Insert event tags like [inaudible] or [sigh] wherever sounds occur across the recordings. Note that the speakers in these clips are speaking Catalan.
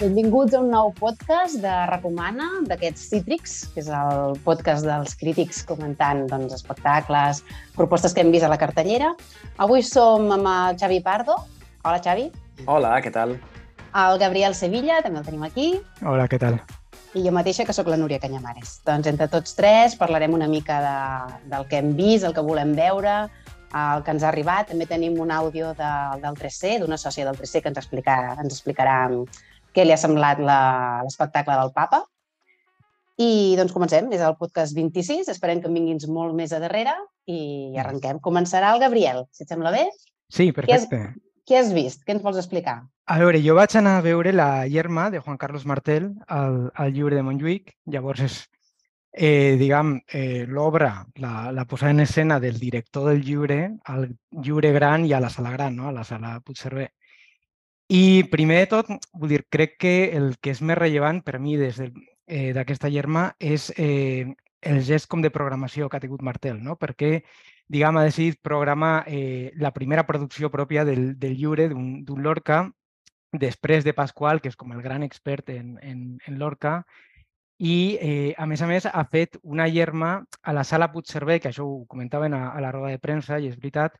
Benvinguts a un nou podcast de Recomana, d'aquests Cítrics, que és el podcast dels crítics comentant doncs, espectacles, propostes que hem vist a la cartellera. Avui som amb el Xavi Pardo. Hola, Xavi. Hola, què tal? El Gabriel Sevilla, també el tenim aquí. Hola, què tal? I jo mateixa, que sóc la Núria Canyamares. Doncs entre tots tres parlarem una mica de, del que hem vist, el que volem veure, el que ens ha arribat. També tenim un àudio de, del 3C, d'una sòcia del 3C que ens explicarà, ens explicarà què li ha semblat l'espectacle del papa. I doncs comencem, és el podcast 26, esperem que en vinguin molt més a darrere i arrenquem. Començarà el Gabriel, si et sembla bé. Sí, perfecte. Què has, què has vist? Què ens vols explicar? A veure, jo vaig anar a veure la Yerma de Juan Carlos Martel al, al llibre de Montjuïc. Llavors és, eh, diguem, eh, l'obra, la, la posada en escena del director del llibre al llibre gran i a la sala gran, no? a la sala Puigcerver. I primer de tot, vull dir, crec que el que és més rellevant per mi des d'aquesta de, eh, Yerma és eh, el gest com de programació que ha tingut Martel, no? perquè diguem, ha decidit programar eh, la primera producció pròpia del, del llibre d'un Lorca després de Pasqual, que és com el gran expert en, en, en Lorca, i, eh, a més a més, ha fet una llerma a la sala Puigcerver, que això ho comentaven a, a la roda de premsa, i és veritat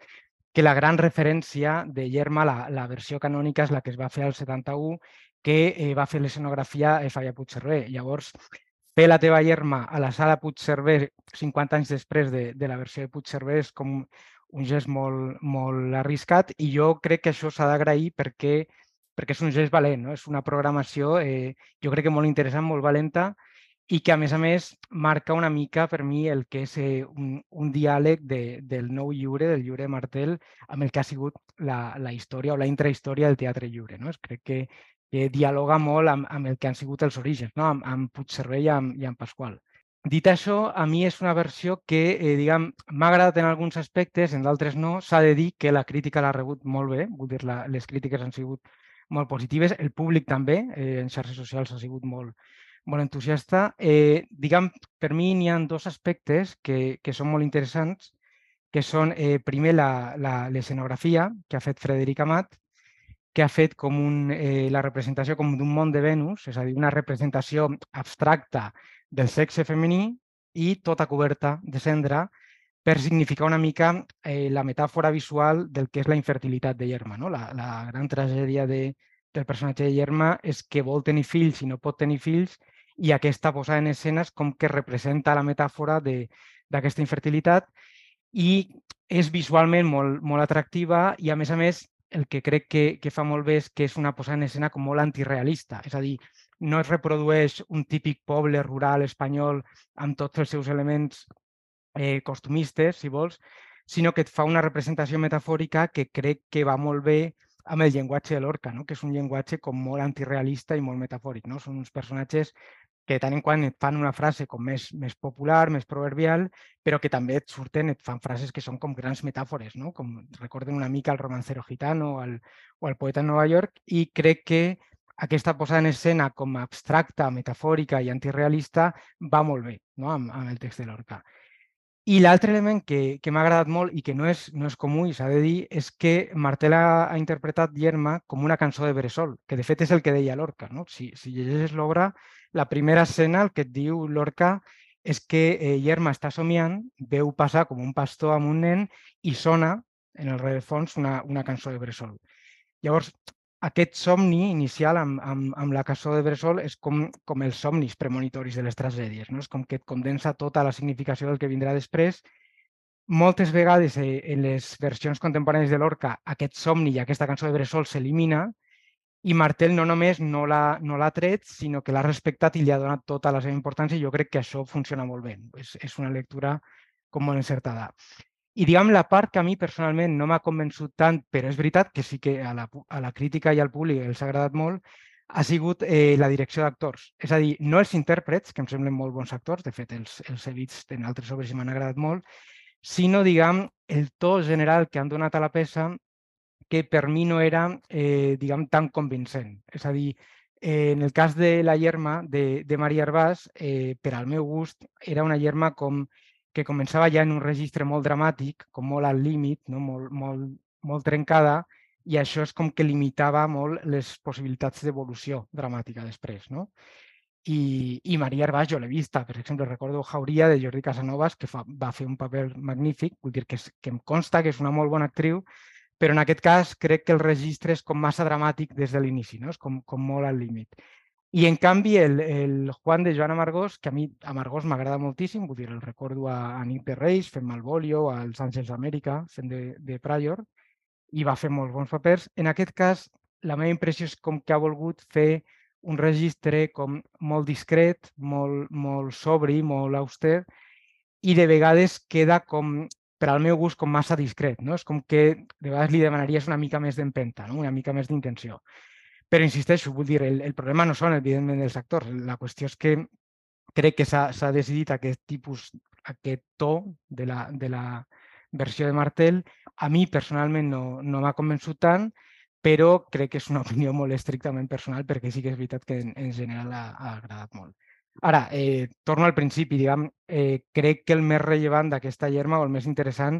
que la gran referència de Llerma, la, la versió canònica, és la que es va fer al 71, que eh, va fer l'escenografia a Falla Puigcerver. Llavors, fer la teva llerma a la sala Puigcerver 50 anys després de, de la versió de Puigcerver és com un gest molt, molt arriscat i jo crec que això s'ha d'agrair perquè perquè és un gest valent, no? és una programació eh, jo crec que molt interessant, molt valenta i que a més a més marca una mica per mi el que és eh, un, un diàleg de, del nou lliure, del lliure de Martel, amb el que ha sigut la, la història o la intrahistòria del teatre lliure. No? Crec que, que dialoga molt amb, amb el que han sigut els orígens, no? amb, amb Puigcerver i amb, i amb Pasqual. Dit això, a mi és una versió que, eh, diguem, m'ha agradat en alguns aspectes, en d'altres no. S'ha de dir que la crítica l'ha rebut molt bé, vull dir, la, les crítiques han sigut molt positives. El públic també, eh, en xarxes socials ha sigut molt, molt entusiasta. Eh, diguem, per mi n'hi ha dos aspectes que, que són molt interessants, que són, eh, primer, l'escenografia que ha fet Frederic Amat, que ha fet com un, eh, la representació com d'un món de Venus, és a dir, una representació abstracta del sexe femení i tota coberta de cendra, per significar una mica eh, la metàfora visual del que és la infertilitat de Yerma. No? La, la gran tragèdia de, del personatge de Yerma és que vol tenir fills i no pot tenir fills i aquesta posada en escenes com que representa la metàfora d'aquesta infertilitat i és visualment molt, molt atractiva i a més a més el que crec que, que fa molt bé és que és una posada en escena com molt antirealista, és a dir, no es reprodueix un típic poble rural espanyol amb tots els seus elements eh, costumistes, si vols, sinó que et fa una representació metafòrica que crec que va molt bé amb el llenguatge de l'orca, no? que és un llenguatge com molt antirealista i molt metafòric. No? Són uns personatges que tant en quant et fan una frase com més, més popular, més proverbial, però que també et surten, et fan frases que són com grans metàfores, no? com recorden una mica el romancero gitano o el, o el poeta en Nova York, i crec que aquesta posada en escena com abstracta, metafòrica i antirealista va molt bé no? amb, amb el text de l'orca. I l'altre element que, que m'ha agradat molt i que no és, no és comú i s'ha de dir és que Martel ha, ha interpretat Yerma com una cançó de Bressol, que de fet és el que deia Lorca. No? Si, si llegeixes l'obra, la primera escena el que et diu Lorca és que eh, Yerma està somiant, veu passar com un pastor amb un nen i sona en el rerefons una, una cançó de Bressol. Llavors, aquest somni inicial amb, amb, amb la cançó de Bressol és com, com els somnis premonitoris de les tragèdies. No? És com que et condensa tota la significació del que vindrà després. Moltes vegades eh, en les versions contemporànies de l'Orca aquest somni i aquesta cançó de Bressol s'elimina i Martel no només no l'ha no tret, sinó que l'ha respectat i li ha donat tota la seva importància i jo crec que això funciona molt bé. És, és una lectura com molt encertada. I diguem, la part que a mi personalment no m'ha convençut tant, però és veritat que sí que a la, a la crítica i al públic els ha agradat molt, ha sigut eh, la direcció d'actors. És a dir, no els intèrprets, que em semblen molt bons actors, de fet els, els he vist en altres obres i m'han agradat molt, sinó, diguem, el to general que han donat a la peça que per mi no era, eh, diguem, tan convincent. És a dir, eh, en el cas de la Yerma de, de Maria Arbàs, eh, per al meu gust, era una Yerma com que començava ja en un registre molt dramàtic, com molt al límit, no? molt, molt, molt trencada, i això és com que limitava molt les possibilitats d'evolució dramàtica després, no? I, i Maria Herbàs jo l'he vista, per exemple, recordo Jauria de Jordi Casanovas, que fa, va fer un paper magnífic, vull dir que, és, que em consta que és una molt bona actriu, però en aquest cas crec que el registre és com massa dramàtic des de l'inici, no? és com, com molt al límit. I en canvi el, el Juan de Joan Amargós, que a mi Amargós m'agrada moltíssim, vull dir, el recordo a, a Nit de Reis fent Malvolio, als Àngels d'Amèrica fent de, de Prior, i va fer molts bons papers. En aquest cas, la meva impressió és com que ha volgut fer un registre com molt discret, molt, molt sobri, molt auster, i de vegades queda com, per al meu gust, com massa discret. No? És com que de vegades li demanaries una mica més d'empenta, no? una mica més d'intenció. Però insisteixo, vull dir, el, el problema no són, evidentment, els actors. La qüestió és que crec que s'ha decidit aquest tipus, aquest to de la, de la versió de Martel. A mi, personalment, no, no m'ha convençut tant, però crec que és una [laughs] opinió molt estrictament personal perquè sí que és veritat que en, en general ha, ha agradat molt. Ara, eh, torno al principi, diguem, eh, crec que el més rellevant d'aquesta germa o el més interessant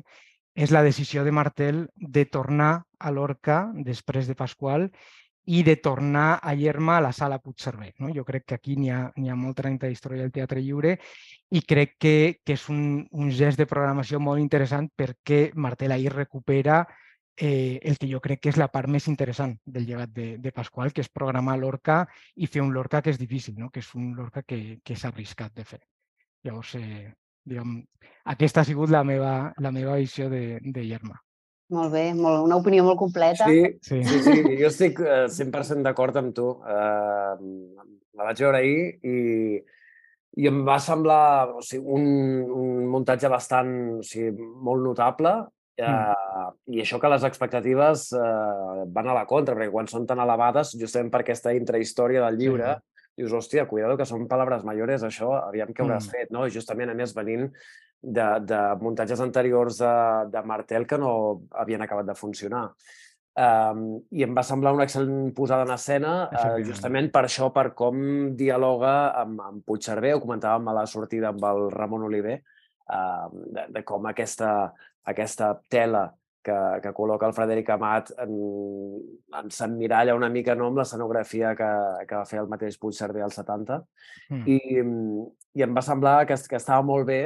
és la decisió de Martel de tornar a l'Orca després de Pasqual i de tornar a Germa a la sala Puigcerver. No? Jo crec que aquí n'hi ha, ha molta història del teatre lliure i crec que, que és un, un gest de programació molt interessant perquè Martel ahir recupera eh, el que jo crec que és la part més interessant del llegat de, de Pasqual, que és programar l'Orca i fer un Lorca que és difícil, no? que és un Lorca que, que s'ha arriscat de fer. Llavors, eh, diguem, aquesta ha sigut la meva, la meva visió de, de Germa. Molt bé, molt, una opinió molt completa. Sí, sí, sí, sí jo estic 100% d'acord amb tu. Uh, la vaig veure ahir i, i em va semblar o sigui, un, un muntatge bastant o sigui, molt notable Uh, I això que les expectatives uh, van a la contra, perquè quan són tan elevades, justament per aquesta intrahistòria del llibre, sí. dius, hòstia, cuidado que són palabres mayores, això aviam què hauràs mm. fet, no? I justament, a més, venint de, de muntatges anteriors de, de Martel que no havien acabat de funcionar. Um, I em va semblar una excel·lent posada en escena, uh, justament per això, per com dialoga amb, amb Puigcerver, ho comentàvem a la sortida amb el Ramon Oliver, uh, de, de com aquesta aquesta tela que, que col·loca el Frederic Amat en, en s'emmiralla una mica no, amb l'escenografia que, que va fer el mateix Puigcerver als 70 mm. I, i em va semblar que, que estava molt bé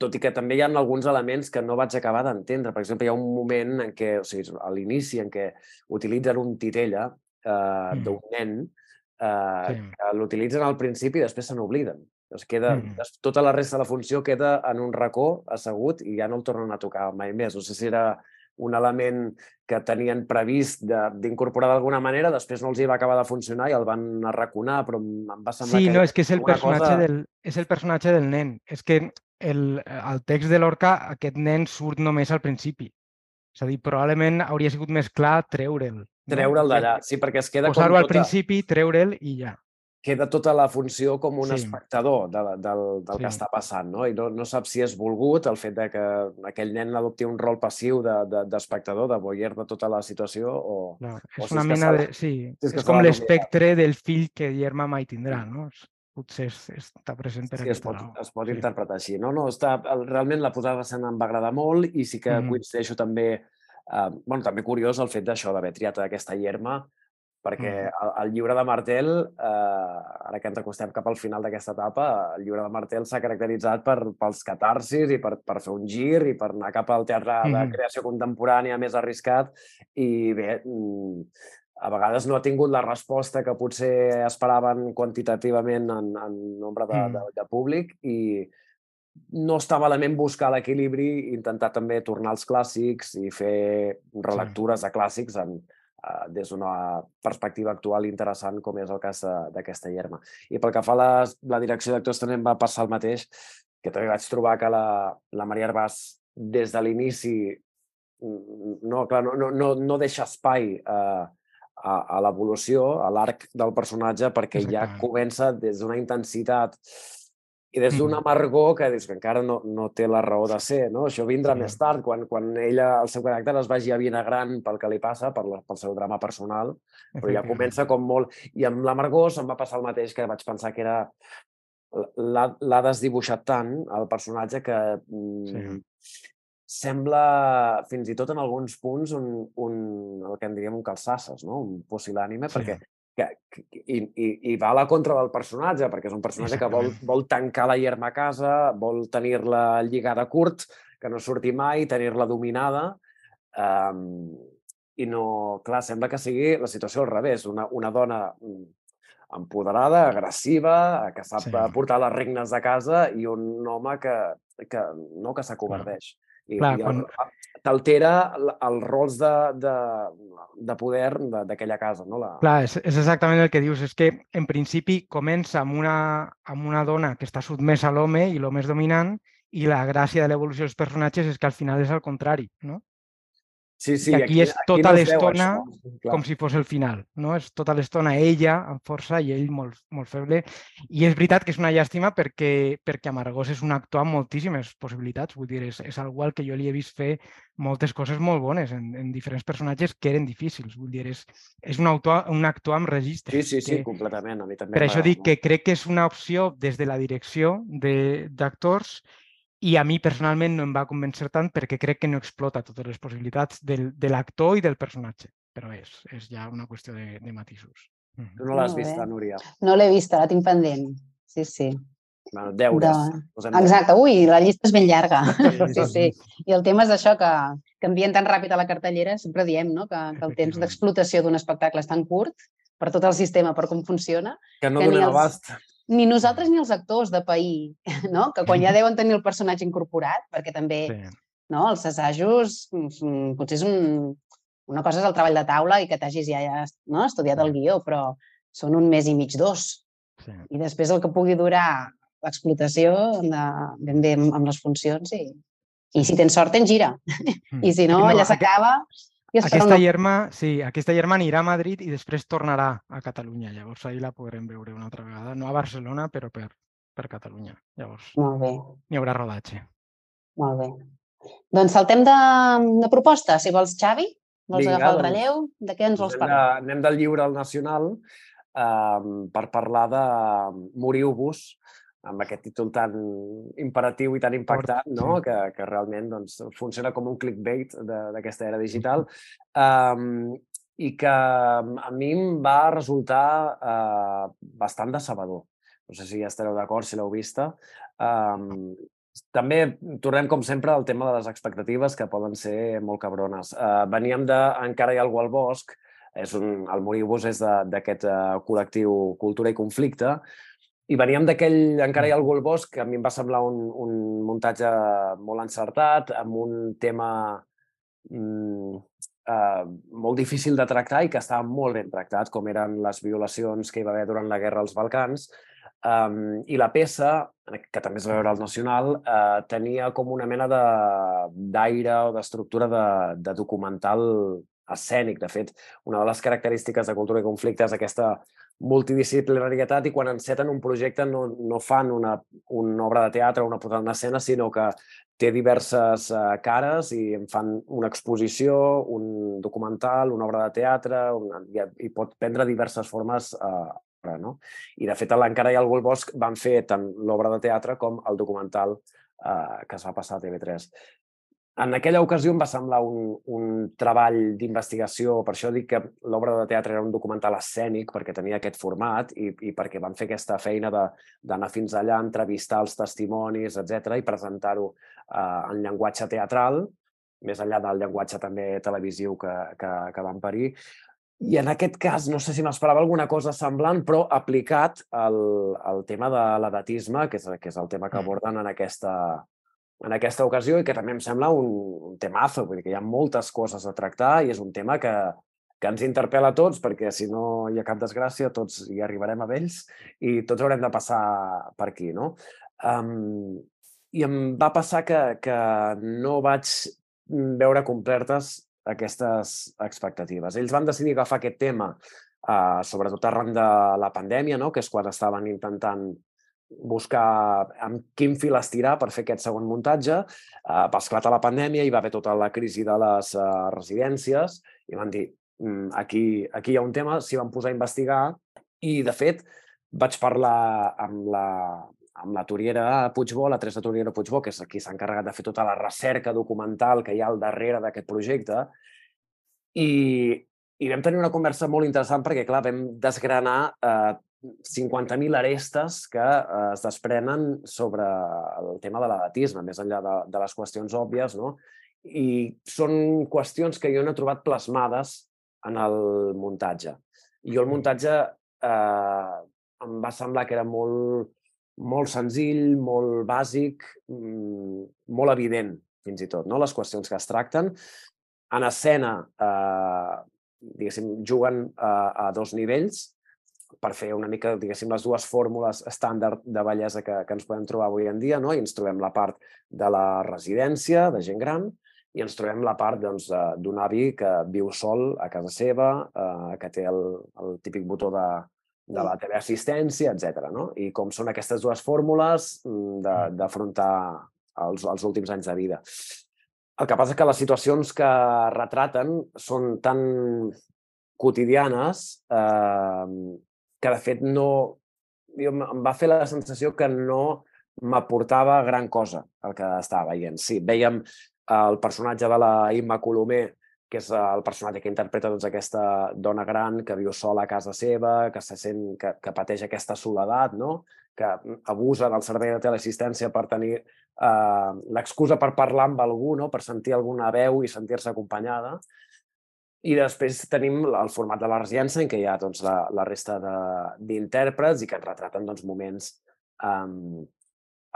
tot i que també hi ha alguns elements que no vaig acabar d'entendre. Per exemple, hi ha un moment en què, o sigui, a l'inici, en què utilitzen un titella eh, mm. d'un nen eh, sí. que l'utilitzen al principi i després se n'obliden. Es queda, mm. Tota la resta de la funció queda en un racó assegut i ja no el tornen a tocar mai més. No sé si era un element que tenien previst d'incorporar d'alguna manera, després no els hi va acabar de funcionar i el van arraconar, però em va semblar sí, que... Sí, no, és que és el, personatge cosa... del, és el personatge del nen. És que el, el text de l'Orca, aquest nen surt només al principi. És a dir, probablement hauria sigut més clar treure'l. No? Treure'l d'allà, sí, perquè es queda... Posar-ho tota... al principi, treure'l i ja queda tota la funció com un sí. espectador de, del, del sí. que està passant, no? I no, no sap si és volgut el fet de que aquell nen adopti un rol passiu d'espectador, de, de, de voyer de tota la situació, o... No, és o si una és mena de... Sí, si és, és com l'espectre del fill que Guillermo mai tindrà, no? Potser és, està present per sí, es pot, es pot sí. interpretar així. No, no, està, realment la posada d'escena em va agradar molt i sí que mm. coincideixo també eh, bueno, també curiós el fet d'això d'haver triat aquesta hierma perquè el, el llibre de Martel, eh, ara que ens acostem cap al final d'aquesta etapa, el llibre de Martel s'ha caracteritzat per, pels catarsis i per, per fer un gir i per anar cap al teatre de creació contemporània més arriscat i bé, mm, a vegades no ha tingut la resposta que potser esperaven quantitativament en, en nombre de, mm. de, de públic i no està malament buscar l'equilibri, intentar també tornar als clàssics i fer relectures sí. de clàssics en, des d'una perspectiva actual interessant com és el cas d'aquesta Llerma. I pel que fa a la, la direcció d'actors també em va passar el mateix, que també vaig trobar que la, la Maria Herbàs des de l'inici no, clar, no, no, no deixa espai eh, a, a l'evolució, a l'arc del personatge, perquè ja comença des d'una intensitat i des d'una amargor que dius que encara no, no té la raó de ser, no? Això vindrà sí. més tard, quan, quan ella, el seu caràcter es vagi gran pel que li passa, per la, pel seu drama personal, però ja comença com molt... I amb l'amargor se'm va passar el mateix, que vaig pensar que era... L'ha desdibuixat tant, el personatge, que... Mm, sí. sembla, fins i tot en alguns punts, un, un, el que en diríem un calçasses, no? un pusil·lànime, sí. perquè que, i, i, i va a la contra del personatge, perquè és un personatge que vol, vol tancar la hierma a casa, vol tenir-la lligada curt, que no surti mai, tenir-la dominada, um, i no, clar, sembla que sigui la situació al revés, una, una dona mm, empoderada, agressiva, que sap sí. portar les regnes de casa i un home que, que no que s'acobardeix. I, Clar, i quan... t'altera els rols de, de, de poder d'aquella casa. No? La... Clar, és, és exactament el que dius. És que, en principi, comença amb una, amb una dona que està sotmesa a l'home i l'home és dominant i la gràcia de l'evolució dels personatges és que al final és al contrari, no? Sí, sí, I aquí, aquí és tota aquí l'estona no com si fos el final, no? És tota l'estona ella amb força i ell molt, molt feble. I és veritat que és una llàstima perquè, perquè Amargós és un actor amb moltíssimes possibilitats. Vull dir, és, és algú al que jo li he vist fer moltes coses molt bones en, en diferents personatges que eren difícils. Vull dir, és, és un, autor, un actor amb registre. Sí, sí, sí, que, completament. A mi també per això dic que crec que és una opció des de la direcció d'actors i a mi personalment no em va convèncer tant perquè crec que no explota totes les possibilitats del, de l'actor i del personatge, però és, és ja una qüestió de, de matisos. Tu no l'has vista, Núria? No l'he vista, la tinc pendent. Sí, sí. Bueno, deures. De... Exacte. Ui, la llista és ben llarga. [laughs] Sí, sí. I el tema és això, que canvien tan ràpid a la cartellera, sempre diem no? que, que el temps d'explotació d'un espectacle és tan curt per tot el sistema, per com funciona... Que no que donen els... abast ni nosaltres ni els actors de pair, [laughs] no? que quan ja deuen tenir el personatge incorporat, perquè també sí. no? els assajos mm, potser és un, una cosa és el treball de taula i que t'hagis ja, ja no? estudiat el guió, però són un mes i mig, dos. Sí. I després el que pugui durar l'explotació de, ben bé amb les funcions i, i si tens sort, tens gira. [laughs] Mm. I si no, no allà s'acaba aquesta hierma, sí, aquesta hierma anirà a Madrid i després tornarà a Catalunya. Llavors ahir la podrem veure una altra vegada. No a Barcelona, però per, per Catalunya. Llavors Molt bé. n'hi haurà rodatge. Molt bé. Doncs saltem de, de proposta, si vols, Xavi. Vols Vinga, agafar el doncs relleu? De què ens vols parlar? De, anem del llibre al Nacional eh, per parlar de Moriu-vos, amb aquest títol tan imperatiu i tan impactant, no? Sí. que, que realment doncs, funciona com un clickbait d'aquesta era digital, um, i que a mi em va resultar uh, bastant decebedor. No sé si ja estareu d'acord, si l'heu vista. Um, també tornem, com sempre, al tema de les expectatives, que poden ser molt cabrones. Uh, veníem de Encara hi ha algú al bosc, és un, el Moribus és d'aquest uh, col·lectiu Cultura i Conflicte, i veníem d'aquell Encara hi ha algú al bosc, que a mi em va semblar un, un muntatge molt encertat, amb un tema mm, eh, molt difícil de tractar i que estava molt ben tractat, com eren les violacions que hi va haver durant la guerra als Balcans. Um, I la peça, que també es va veure al Nacional, uh, tenia com una mena d'aire o d'estructura de, de documental escènic. De fet, una de les característiques de Cultura i Conflicte és aquesta multidisciplinarietat i quan enceten un projecte no, no fan una, una obra de teatre o una posada en escena, sinó que té diverses uh, cares i en fan una exposició, un documental, una obra de teatre, una, i, i pot prendre diverses formes uh, no? I, de fet, a l'Encara algú al bosc van fer tant l'obra de teatre com el documental uh, que es va passar a TV3. En aquella ocasió em va semblar un, un treball d'investigació, per això dic que l'obra de teatre era un documental escènic, perquè tenia aquest format i, i perquè van fer aquesta feina d'anar fins allà, entrevistar els testimonis, etc i presentar-ho eh, en llenguatge teatral, més enllà del llenguatge també televisiu que, que, que van parir. I en aquest cas, no sé si m'esperava alguna cosa semblant, però aplicat al, al tema de l'edatisme, que és, que és el tema que mm. aborden en aquesta, en aquesta ocasió i que també em sembla un, un temazo, vull dir que hi ha moltes coses a tractar i és un tema que, que ens interpel·la a tots, perquè si no hi ha cap desgràcia, tots hi arribarem a vells i tots haurem de passar per aquí, no? Um, I em va passar que, que no vaig veure complertes aquestes expectatives. Ells van decidir agafar aquest tema, uh, sobretot arran de la pandèmia, no? que és quan estaven intentant buscar amb quin fil estirar per fer aquest segon muntatge. Eh, va esclatar la pandèmia, i va haver tota la crisi de les eh, residències i van dir, mm, aquí, aquí hi ha un tema, s'hi van posar a investigar i, de fet, vaig parlar amb la, amb la Turiera Puigbó, la Teresa Turiera Puigbó, que és qui s'ha encarregat de fer tota la recerca documental que hi ha al darrere d'aquest projecte, i, i vam tenir una conversa molt interessant perquè, clar, vam desgranar eh, 50.000 arestes que eh, es desprenen sobre el tema de l'edatisme, més enllà de, de les qüestions òbvies, no? I són qüestions que jo no he trobat plasmades en el muntatge. I jo el muntatge eh, em va semblar que era molt, molt senzill, molt bàsic, mm, molt evident, fins i tot, no? les qüestions que es tracten. En escena, eh, diguéssim, juguen a, a dos nivells per fer una mica, diguéssim, les dues fórmules estàndard de bellesa que, que ens podem trobar avui en dia, no? i ens trobem la part de la residència, de gent gran, i ens trobem la part doncs, d'un doncs, avi que viu sol a casa seva, eh, que té el, el típic botó de, de la teleassistència, etc. No? I com són aquestes dues fórmules mm, mm. d'afrontar els, els últims anys de vida. El que passa és que les situacions que retraten són tan quotidianes eh, que, de fet, no... Jo, em va fer la sensació que no m'aportava gran cosa el que estava veient. Sí, veiem el personatge de la Imma Colomer que és el personatge que interpreta doncs, aquesta dona gran que viu sola a casa seva, que se sent que, que pateix aquesta soledat, no? que abusa del servei de teleassistència per tenir eh, l'excusa per parlar amb algú, no? per sentir alguna veu i sentir-se acompanyada. I després tenim el format de la residència en què hi ha doncs, la, la resta d'intèrprets i que ens retraten doncs, moments um,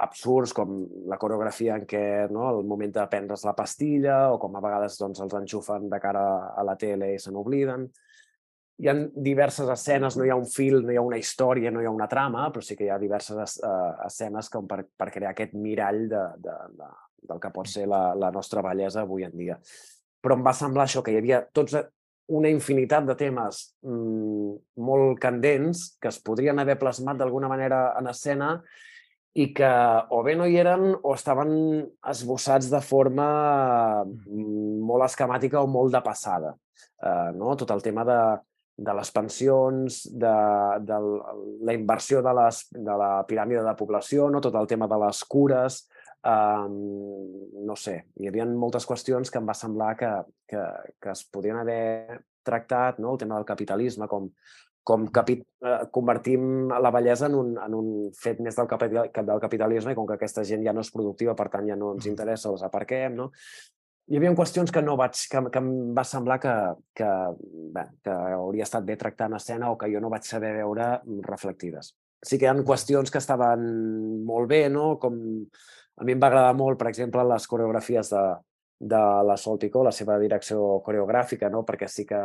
absurds com la coreografia en què no, el moment de prendre's la pastilla o com a vegades doncs, els enxufen de cara a la tele i se n'obliden. Hi ha diverses escenes, no hi ha un fil, no hi ha una història, no hi ha una trama, però sí que hi ha diverses uh, escenes com per, per crear aquest mirall de, de, de, del que pot ser la, la nostra bellesa avui en dia. Però em va semblar això, que hi havia tots una infinitat de temes mmm, molt candents que es podrien haver plasmat d'alguna manera en escena i que o bé no hi eren o estaven esbossats de forma mm, molt esquemàtica o molt de passada. Uh, no? Tot el tema de, de les pensions, de, de la inversió de, les, de la piràmide de població, no? tot el tema de les cures, um, no sé, hi havia moltes qüestions que em va semblar que, que, que es podien haver tractat, no? el tema del capitalisme, com, com capi eh, convertim la bellesa en un, en un fet més del, capital, del capitalisme i com que aquesta gent ja no és productiva, per tant ja no ens interessa, els aparquem, no? Hi havia qüestions que no vaig, que, que em va semblar que, que, bé, que hauria estat bé tractar en escena o que jo no vaig saber veure reflectides. Sí que hi ha qüestions que estaven molt bé, no? Com a mi em va agradar molt, per exemple, les coreografies de, de la Sol Picó, la seva direcció coreogràfica, no? perquè sí que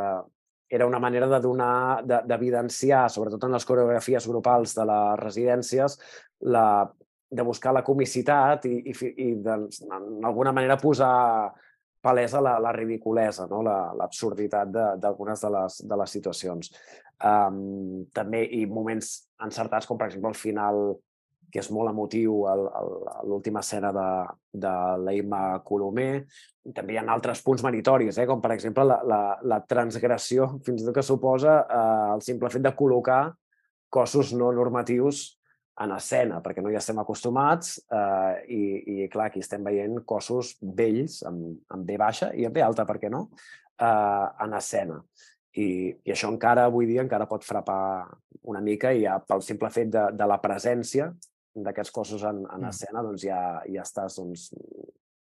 era una manera de donar, d'evidenciar, de, sobretot en les coreografies grupals de les residències, la, de buscar la comicitat i, i, i d'alguna manera posar palesa la, la ridiculesa, no? l'absurditat la, d'algunes de, de, les, de les situacions. Um, també, i moments encertats, com per exemple el final que és molt emotiu l'última escena de, de l'Eima Colomer. També hi ha altres punts meritoris, eh? com per exemple la, la, la transgressió, fins i tot que suposa eh, el simple fet de col·locar cossos no normatius en escena, perquè no hi estem acostumats eh, i, i, clar, aquí estem veient cossos vells, amb, amb B baixa i amb B alta, per què no?, eh, en escena. I, I això encara, avui dia, encara pot frapar una mica i ja pel simple fet de, de la presència d'aquests cossos en, en mm. escena, doncs ja, ja estàs doncs,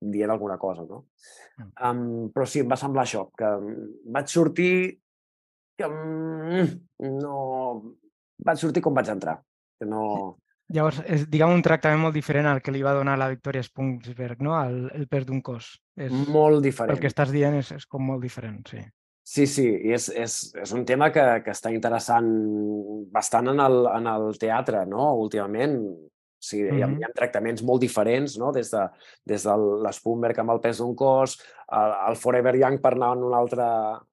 dient alguna cosa, no? Mm. Um, però sí, em va semblar això, que vaig sortir que um, no... Vaig sortir com vaig entrar, que no... Llavors, és, diguem, un tractament molt diferent al que li va donar la Victoria Spunksberg, no? El, el pes d'un cos. És, molt diferent. El que estàs dient és, és com molt diferent, sí. Sí, sí, i és, és, és un tema que, que està interessant bastant en el, en el teatre, no?, últimament. O sigui, mm -hmm. hi, ha, hi ha tractaments molt diferents, no? des de, des de l'Spunberg amb el pes d'un cos, el, el Forever Young per anar en una altra,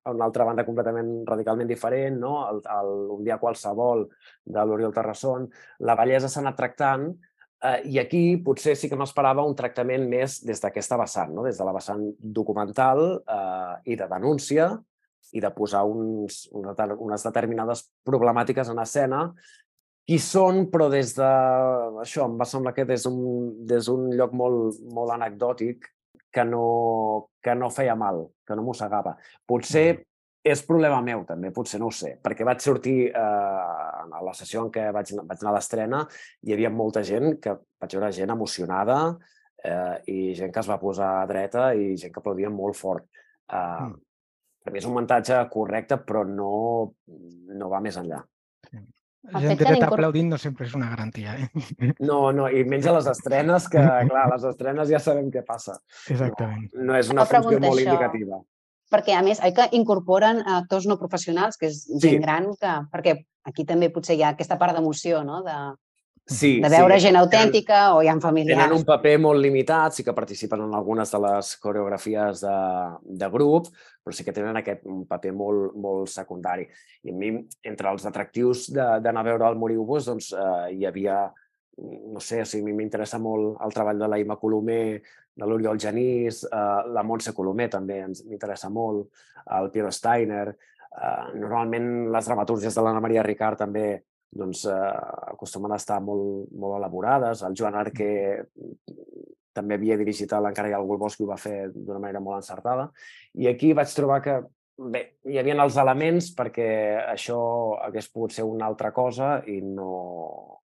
a una altra banda completament radicalment diferent, no? el, el, un dia qualsevol de l'Oriol Terrasson. La bellesa s'ha anat tractant eh, i aquí potser sí que m'esperava un tractament més des d'aquesta vessant, no? des de la vessant documental eh, i de denúncia i de posar uns, unes determinades problemàtiques en escena qui són, però des de... Això, em va semblar que des d'un lloc molt, molt anecdòtic que no, que no feia mal, que no mossegava. Potser és problema meu, també, potser no ho sé, perquè vaig sortir eh, a la sessió en què vaig, vaig anar a l'estrena, hi havia molta gent, que vaig veure gent emocionada eh, i gent que es va posar dreta i gent que aplaudia molt fort. Eh, mm. Per mi és un muntatge correcte, però no, no va més enllà. Sí. La gent dreta aplaudint no sempre és una garantia. Eh? No, no, i menys a les estrenes, que [laughs] clar, a les estrenes ja sabem què passa. Exactament. No, no és una funció molt això. indicativa perquè a més oi que incorporen actors no professionals, que és gent sí. gran, que, perquè aquí també potser hi ha aquesta part d'emoció, no? De, sí, de veure sí. gent autèntica tenen, o hi ha familiars. Tenen un paper molt limitat, sí que participen en algunes de les coreografies de, de grup, però sí que tenen aquest un paper molt, molt secundari. I a mi, entre els atractius d'anar a veure el Moriubus, doncs eh, hi havia no sé, o sigui, m'interessa molt el treball de la Ima Colomer, de l'Oriol Genís, eh, la Montse Colomer també ens m'interessa molt, el Piero Steiner. Eh, normalment les dramatúrgies de l'Anna Maria Ricard també doncs, eh, acostumen a estar molt, molt elaborades. El Joan Arque també havia dirigit l'Encara i el Golbos, que ho va fer d'una manera molt encertada. I aquí vaig trobar que bé, hi havia els elements perquè això hagués pogut ser una altra cosa i no,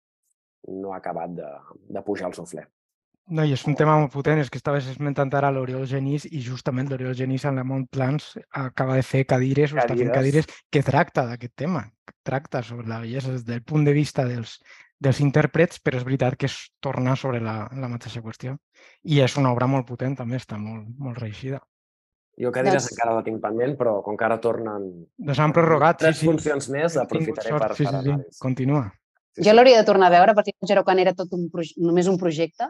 no ha acabat de, de pujar el sofler. No, i és un tema molt potent, és que estaves esmentant ara l'Oriol Genís i justament l'Oriol Genís en la Montplans acaba de fer cadires, cadires. o està fent cadires que tracta d'aquest tema, tracta sobre la bellesa des del punt de vista dels, dels intèrprets, però és veritat que es torna sobre la, la mateixa qüestió. I és una obra molt potent, també està molt, molt reeixida. Jo cadires doncs... encara la tinc pendent, però com que ara tornen... Doncs han prorrogat, tres sí, sí. funcions més, aprofitaré sort, per, sí, sí, sí. Continua. Sí, jo l'hauria de tornar a veure perquè quan era tot un només un projecte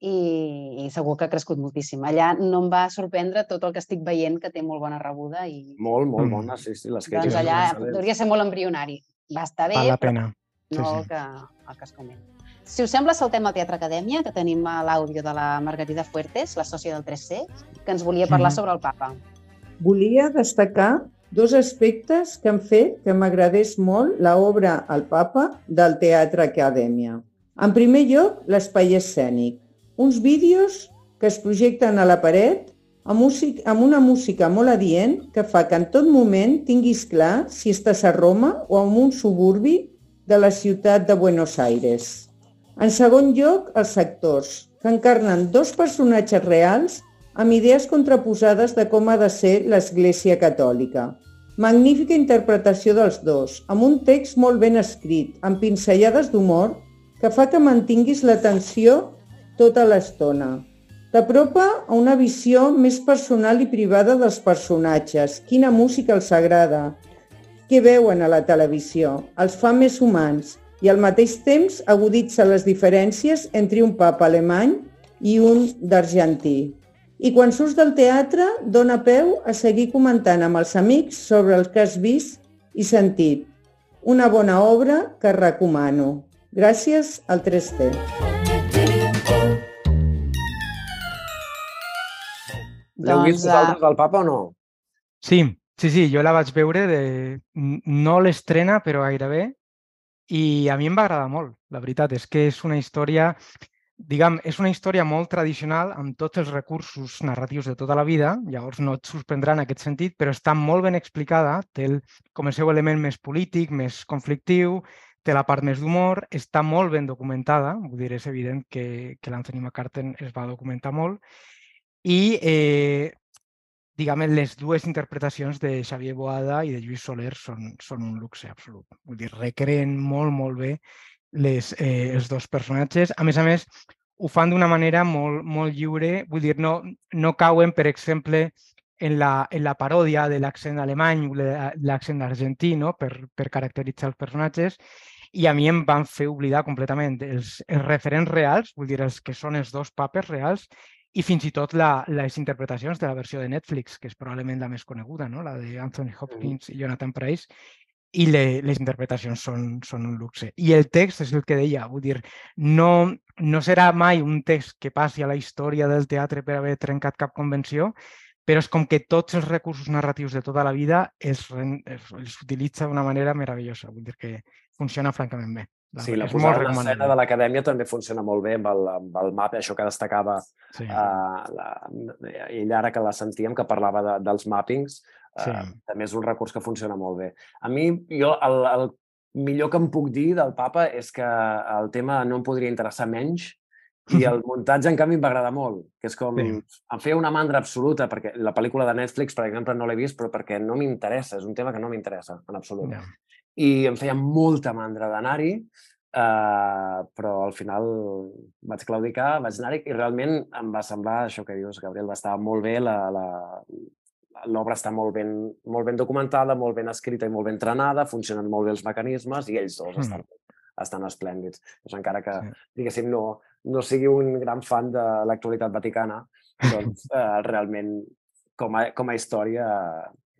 i, i segur que ha crescut moltíssim. Allà no em va sorprendre tot el que estic veient, que té molt bona rebuda. I... Molt, molt mm. bona, sí, sí. Les doncs allà hauria de ser molt embrionari. Va estar bé, Val la pena. Sí, no sí. El, que, el que es comenta. Si us sembla, saltem al Teatre Acadèmia, que tenim l'àudio de la Margarida Fuertes, la sòcia del 3C, que ens volia parlar mm. sobre el papa. Volia destacar dos aspectes que han fet que m'agradés molt l'obra El papa del Teatre Acadèmia. En primer lloc, l'espai escènic uns vídeos que es projecten a la paret amb, músic, amb una música molt adient que fa que en tot moment tinguis clar si estàs a Roma o en un suburbi de la ciutat de Buenos Aires. En segon lloc, els actors, que encarnen dos personatges reals amb idees contraposades de com ha de ser l'Església Catòlica. Magnífica interpretació dels dos, amb un text molt ben escrit, amb pinzellades d'humor, que fa que mantinguis l'atenció tota l'estona. T'apropa a una visió més personal i privada dels personatges, quina música els agrada, què veuen a la televisió, els fa més humans i al mateix temps aguditza les diferències entre un papa alemany i un d'argentí. I quan surts del teatre, dona peu a seguir comentant amb els amics sobre el que has vist i sentit. Una bona obra que recomano. Gràcies al 3T. L'heu doncs, vist vosaltres, el papa, o no? Sí, sí, sí, jo la vaig veure, de... no l'estrena, però gairebé, i a mi em va agradar molt, la veritat. És que és una història, diguem, és una història molt tradicional amb tots els recursos narratius de tota la vida, llavors no et sorprendrà en aquest sentit, però està molt ben explicada, té el, com el seu element més polític, més conflictiu, té la part més d'humor, està molt ben documentada, vull dir, és evident que, que l'Anthony McCarten es va documentar molt, i, eh, diguem, les dues interpretacions de Xavier Boada i de Lluís Soler són, són un luxe absolut. Vull dir, recreen molt, molt bé les, eh, els dos personatges. A més a més, ho fan d'una manera molt, molt lliure. Vull dir, no, no cauen, per exemple, en la, en la paròdia de l'accent alemany o l'accent argentí no? per, per caracteritzar els personatges i a mi em van fer oblidar completament els, els referents reals, vull dir, els que són els dos papes reals, i fins i tot la, les interpretacions de la versió de Netflix, que és probablement la més coneguda, no? la d'Anthony Hopkins i Jonathan Price, i le, les interpretacions són, són un luxe. I el text és el que deia, vull dir, no, no serà mai un text que passi a la història del teatre per haver trencat cap convenció, però és com que tots els recursos narratius de tota la vida els, els, els utilitza d'una manera meravellosa, vull dir que funciona francament bé. Sí, la posada en escena de l'acadèmia també funciona molt bé amb el, amb el mapa, això que destacava sí. uh, la, ell ara que la sentíem, que parlava de, dels mappings, uh, sí. també és un recurs que funciona molt bé. A mi, jo, el, el millor que em puc dir del papa és que el tema no em podria interessar menys i el muntatge, en canvi, em va agradar molt, que és com... Sí. Em feia una mandra absoluta, perquè la pel·lícula de Netflix, per exemple, no l'he vist, però perquè no m'interessa, és un tema que no m'interessa, en absolut. Yeah i em feia molta mandra d'anar-hi, eh, però al final vaig claudicar, vaig anar-hi i realment em va semblar això que dius, Gabriel, va estar molt bé, la, la, l'obra està molt ben, molt ben documentada, molt ben escrita i molt ben entrenada, funcionen molt bé els mecanismes i ells dos mm. estan, estan esplèndids. Doncs encara que, sí. diguéssim, no, no sigui un gran fan de l'actualitat vaticana, doncs [laughs] eh, realment com a, com a història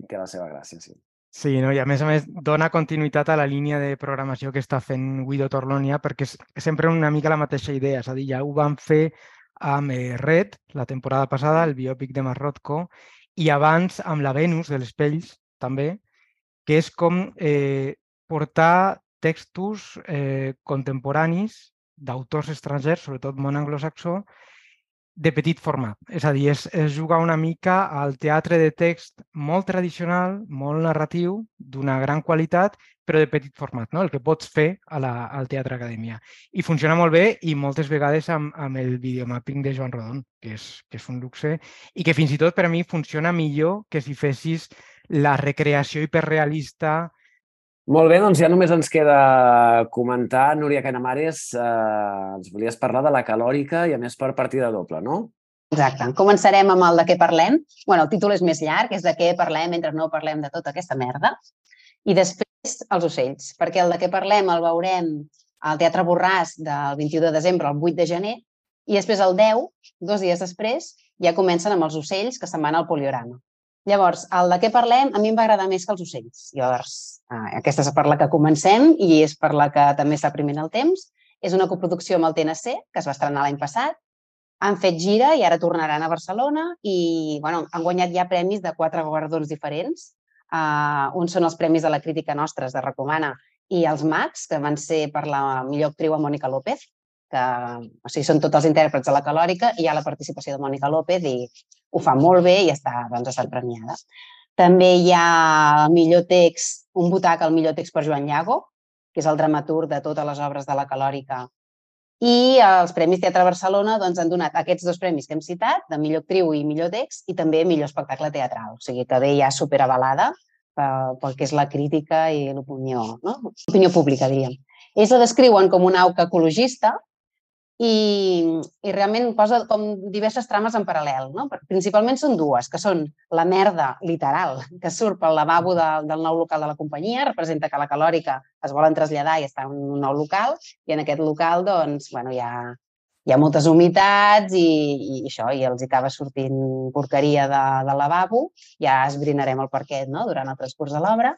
té la seva gràcia, sí. Sí, no? i a més a més dona continuïtat a la línia de programació que està fent Guido Torlonia perquè és sempre una mica la mateixa idea, és a dir, ja ho van fer amb eh, Red la temporada passada, el biòpic de Marrotco, i abans amb la Venus de les pells també, que és com eh, portar textos eh, contemporanis d'autors estrangers, sobretot món anglosaxó, de petit format. És a dir, és, és jugar una mica al teatre de text molt tradicional, molt narratiu, d'una gran qualitat, però de petit format, no? el que pots fer a la, al Teatre Acadèmia. I funciona molt bé i moltes vegades amb, amb el videomapping de Joan Rodon, que és, que és un luxe, i que fins i tot per a mi funciona millor que si fessis la recreació hiperrealista molt bé, doncs ja només ens queda comentar, Núria Canamares, eh, ens volies parlar de la calòrica i a més per partida doble, no? Exacte. Començarem amb el de què parlem. bueno, el títol és més llarg, és de què parlem mentre no parlem de tota aquesta merda. I després els ocells, perquè el de què parlem el veurem al Teatre Borràs del 21 de desembre al 8 de gener i després el 10, dos dies després, ja comencen amb els ocells que se'n van al poliorama. Llavors, el de què parlem a mi em va agradar més que els ocells. Llavors, eh, aquesta és per la que comencem i és per la que també està primint el temps. És una coproducció amb el TNC, que es va estrenar l'any passat. Han fet gira i ara tornaran a Barcelona i bueno, han guanyat ja premis de quatre guardons diferents. Uh, uns són els premis de la crítica nostres de Recomana i els Max, que van ser per la millor actriu a Mònica López, que o sigui, són tots els intèrprets de la calòrica i hi ha la participació de Mònica López i ho fa molt bé i està, doncs, estat premiada. També hi ha el millor text, un butac al millor text per Joan Llago, que és el dramaturg de totes les obres de la calòrica. I els Premis Teatre Barcelona doncs, han donat aquests dos premis que hem citat, de millor actriu i millor text, i també millor espectacle teatral. O sigui que ve ja superavalada pel, pel que és la crítica i l'opinió, no? l'opinió pública, diríem. Ells la descriuen com una auca ecologista, i, i realment posa com diverses trames en paral·lel. No? Principalment són dues, que són la merda literal que surt pel lavabo de, del nou local de la companyia, representa que la calòrica es volen traslladar i està en un nou local, i en aquest local doncs, bueno, hi, ha, hi ha moltes humitats i, i això, i els hi acaba sortint porqueria de, de lavabo, ja esbrinarem el parquet no? durant el transcurs de l'obra.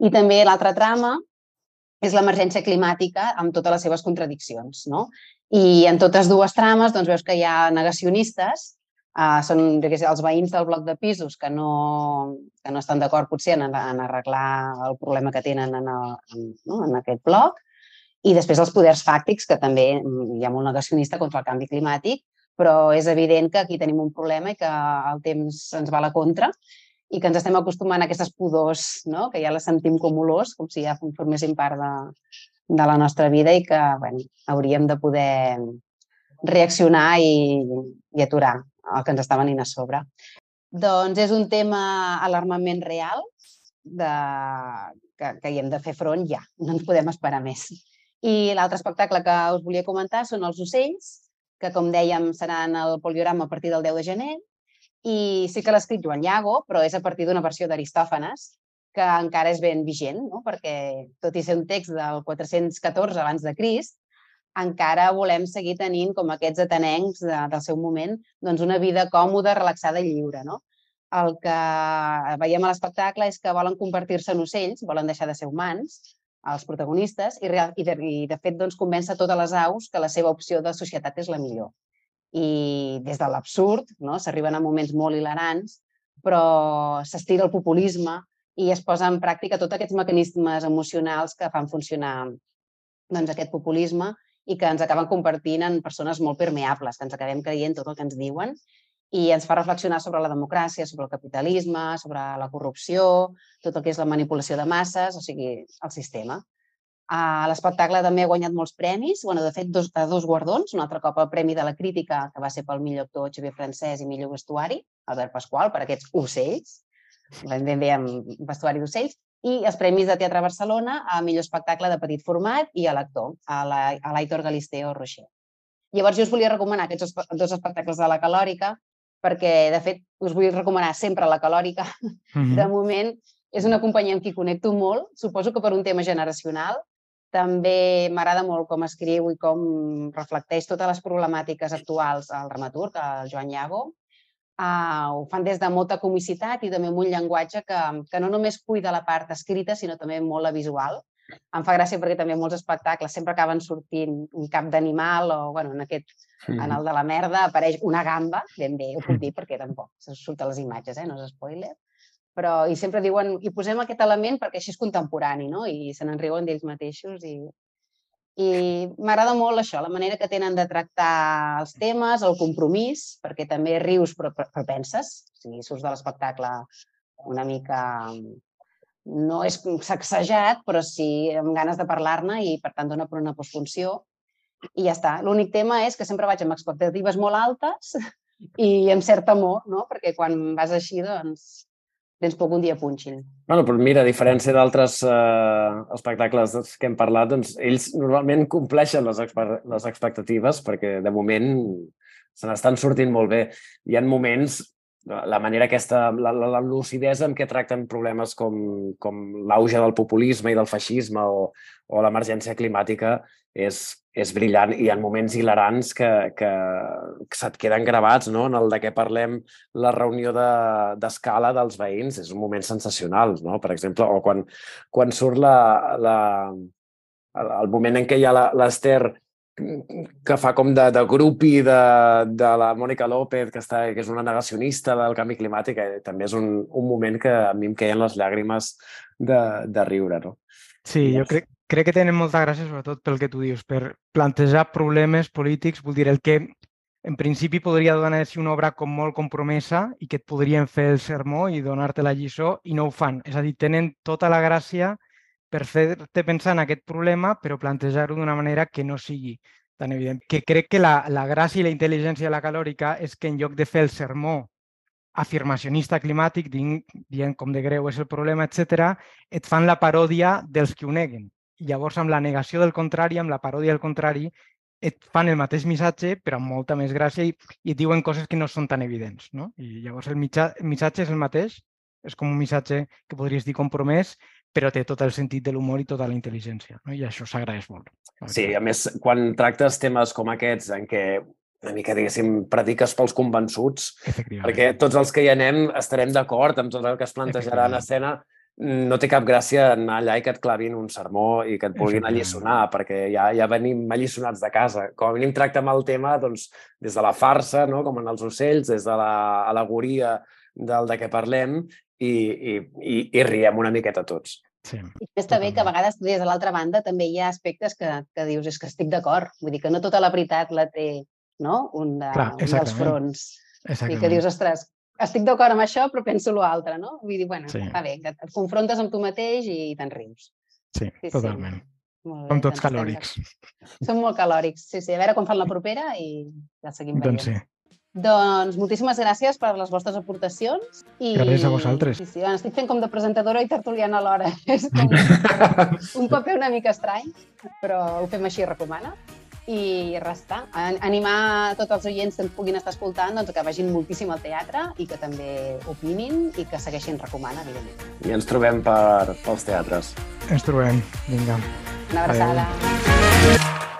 I també l'altra trama és l'emergència climàtica amb totes les seves contradiccions. No? I en totes dues trames doncs, veus que hi ha negacionistes, uh, són digués, els veïns del bloc de pisos que no, que no estan d'acord potser en, en arreglar el problema que tenen en, el, en, no? en aquest bloc, i després els poders fàctics, que també hi ha molt negacionista contra el canvi climàtic, però és evident que aquí tenim un problema i que el temps ens va a la contra i que ens estem acostumant a aquestes pudors, no? que ja les sentim com olors, com si ja forméssim part de, de la nostra vida i que bueno, hauríem de poder reaccionar i, i aturar el que ens està venint a sobre. Doncs és un tema alarmament real de, que, que hi hem de fer front ja, no ens podem esperar més. I l'altre espectacle que us volia comentar són els ocells, que com dèiem seran el poliorama a partir del 10 de gener, i sí que l'ha escrit Joan Llago, però és a partir d'una versió d'Aristòfanes, que encara és ben vigent, no? perquè tot i ser un text del 414 abans de Crist, encara volem seguir tenint com aquests atenencs de, del seu moment doncs una vida còmoda, relaxada i lliure. No? El que veiem a l'espectacle és que volen convertir-se en ocells, volen deixar de ser humans, els protagonistes, i, i, de, i de fet doncs, convença totes les aus que la seva opció de societat és la millor. I des de l'absurd no? s'arriben a moments molt hilarants, però s'estira el populisme, i es posa en pràctica tots aquests mecanismes emocionals que fan funcionar doncs, aquest populisme i que ens acaben convertint en persones molt permeables, que ens acabem creient tot el que ens diuen i ens fa reflexionar sobre la democràcia, sobre el capitalisme, sobre la corrupció, tot el que és la manipulació de masses, o sigui, el sistema. Uh, L'espectacle també ha guanyat molts premis, bueno, de fet, dos, dos guardons, un altre cop el Premi de la Crítica, que va ser pel millor actor Xavier Francès i millor vestuari, Albert Pasqual, per aquests ocells, ben bé amb vestuari d'ocells, i els Premis de Teatre Barcelona a millor espectacle de petit format i a l'actor, a l'Aitor Galisteo Rocher. Llavors, jo us volia recomanar aquests dos espectacles de la Calòrica, perquè, de fet, us vull recomanar sempre la Calòrica. Mm -hmm. De moment, és una companyia amb qui connecto molt, suposo que per un tema generacional. També m'agrada molt com escriu i com reflecteix totes les problemàtiques actuals al dramaturg, el Joan Llago. Uh, ho fan des de molta comicitat i també amb un llenguatge que, que no només cuida la part escrita, sinó també molt la visual. Em fa gràcia perquè també molts espectacles sempre acaben sortint un cap d'animal o, bueno, en aquest en el de la merda apareix una gamba, ben bé, ho puc dir perquè tampoc se surten les imatges, eh? no és spoiler, però i sempre diuen, i posem aquest element perquè així és contemporani, no? I se n'enriuen d'ells mateixos i, i m'agrada molt això, la manera que tenen de tractar els temes, el compromís, perquè també rius però, però penses, o sigui, surts de l'espectacle una mica no és sacsejat, però sí amb ganes de parlar-ne i per tant dona per una postfunció i ja està. L'únic tema és que sempre vaig amb expectatives molt altes [laughs] i amb cert amor, no? perquè quan vas així, doncs, tens poc un dia punxin. Bueno, però mira, a diferència d'altres eh, espectacles que hem parlat, doncs ells normalment compleixen les, les expectatives perquè de moment se n'estan sortint molt bé. Hi ha moments la manera aquesta, la, la, la lucidesa amb què tracten problemes com, com l'auge del populisme i del feixisme o, o l'emergència climàtica és, és brillant i ha moments hilarants que, que, que se't queden gravats, no? En el de què parlem la reunió d'escala de, dels veïns, és un moment sensacional, no? Per exemple, o quan, quan surt la, la, el moment en què hi ha l'Ester que fa com de, de grupi de, de la Mònica López, que, està, que és una negacionista del canvi climàtic, eh, també és un, un moment que a mi em queien les llàgrimes de, de riure, no? Sí, jo crec, crec que tenen molta gràcia, sobretot pel que tu dius, per plantejar problemes polítics, vull dir, el que en principi podria donar-se una obra com molt compromesa i que et podrien fer el sermó i donar-te la lliçó i no ho fan. És a dir, tenen tota la gràcia per fer-te pensar en aquest problema, però plantejar-ho d'una manera que no sigui tan evident. Que crec que la, la gràcia i la intel·ligència de la calòrica és que en lloc de fer el sermó afirmacionista climàtic, dient, dient com de greu és el problema, etc, et fan la paròdia dels que ho neguen. I llavors, amb la negació del contrari, amb la paròdia del contrari, et fan el mateix missatge, però amb molta més gràcia i, i et diuen coses que no són tan evidents. No? I llavors el, mitjà, el missatge és el mateix, és com un missatge que podries dir compromès, però té tot el sentit de l'humor i tota la intel·ligència, no? i això s'agraeix molt. Sí, a més, quan tractes temes com aquests, en què una mica, diguéssim, prediques pels convençuts, perquè tots els que hi anem estarem d'acord amb tot el que es plantejarà en escena, no té cap gràcia anar allà i que et clavin un sermó i que et puguin alliçonar, perquè ja, ja venim alliçonats de casa. Com a mínim tractem el tema doncs, des de la farsa, no? com en els ocells, des de l'alegoria del de què parlem, i, i, i, i riem una miqueta tots. Sí, I està bé que a vegades des de l'altra banda també hi ha aspectes que, que dius és que estic d'acord. Vull dir que no tota la veritat la té no? un, de, Clar, un dels fronts. I que dius, ostres, estic d'acord amb això però penso l'altre, no? Vull dir, bueno, sí. va bé, que et confrontes amb tu mateix i te'n rius. Sí, sí totalment. Sí. Molt bé, Som tots doncs calòrics. Som molt calòrics, sí, sí. A veure quan fan la propera i ja seguim veient. Doncs sí. Doncs moltíssimes gràcies per les vostres aportacions. I... Gràcies a vosaltres. Sí, sí, bueno, estic fent com de presentadora i tertuliana alhora. [laughs] És com un paper una mica estrany, però ho fem així, recomana. I res, està. Animar tots els oients que ens puguin estar escoltant doncs, que vagin moltíssim al teatre i que també opinin i que segueixin recomanant, evidentment. I ens trobem per, pels teatres. Ens trobem. Vinga. Una abraçada. Adeu.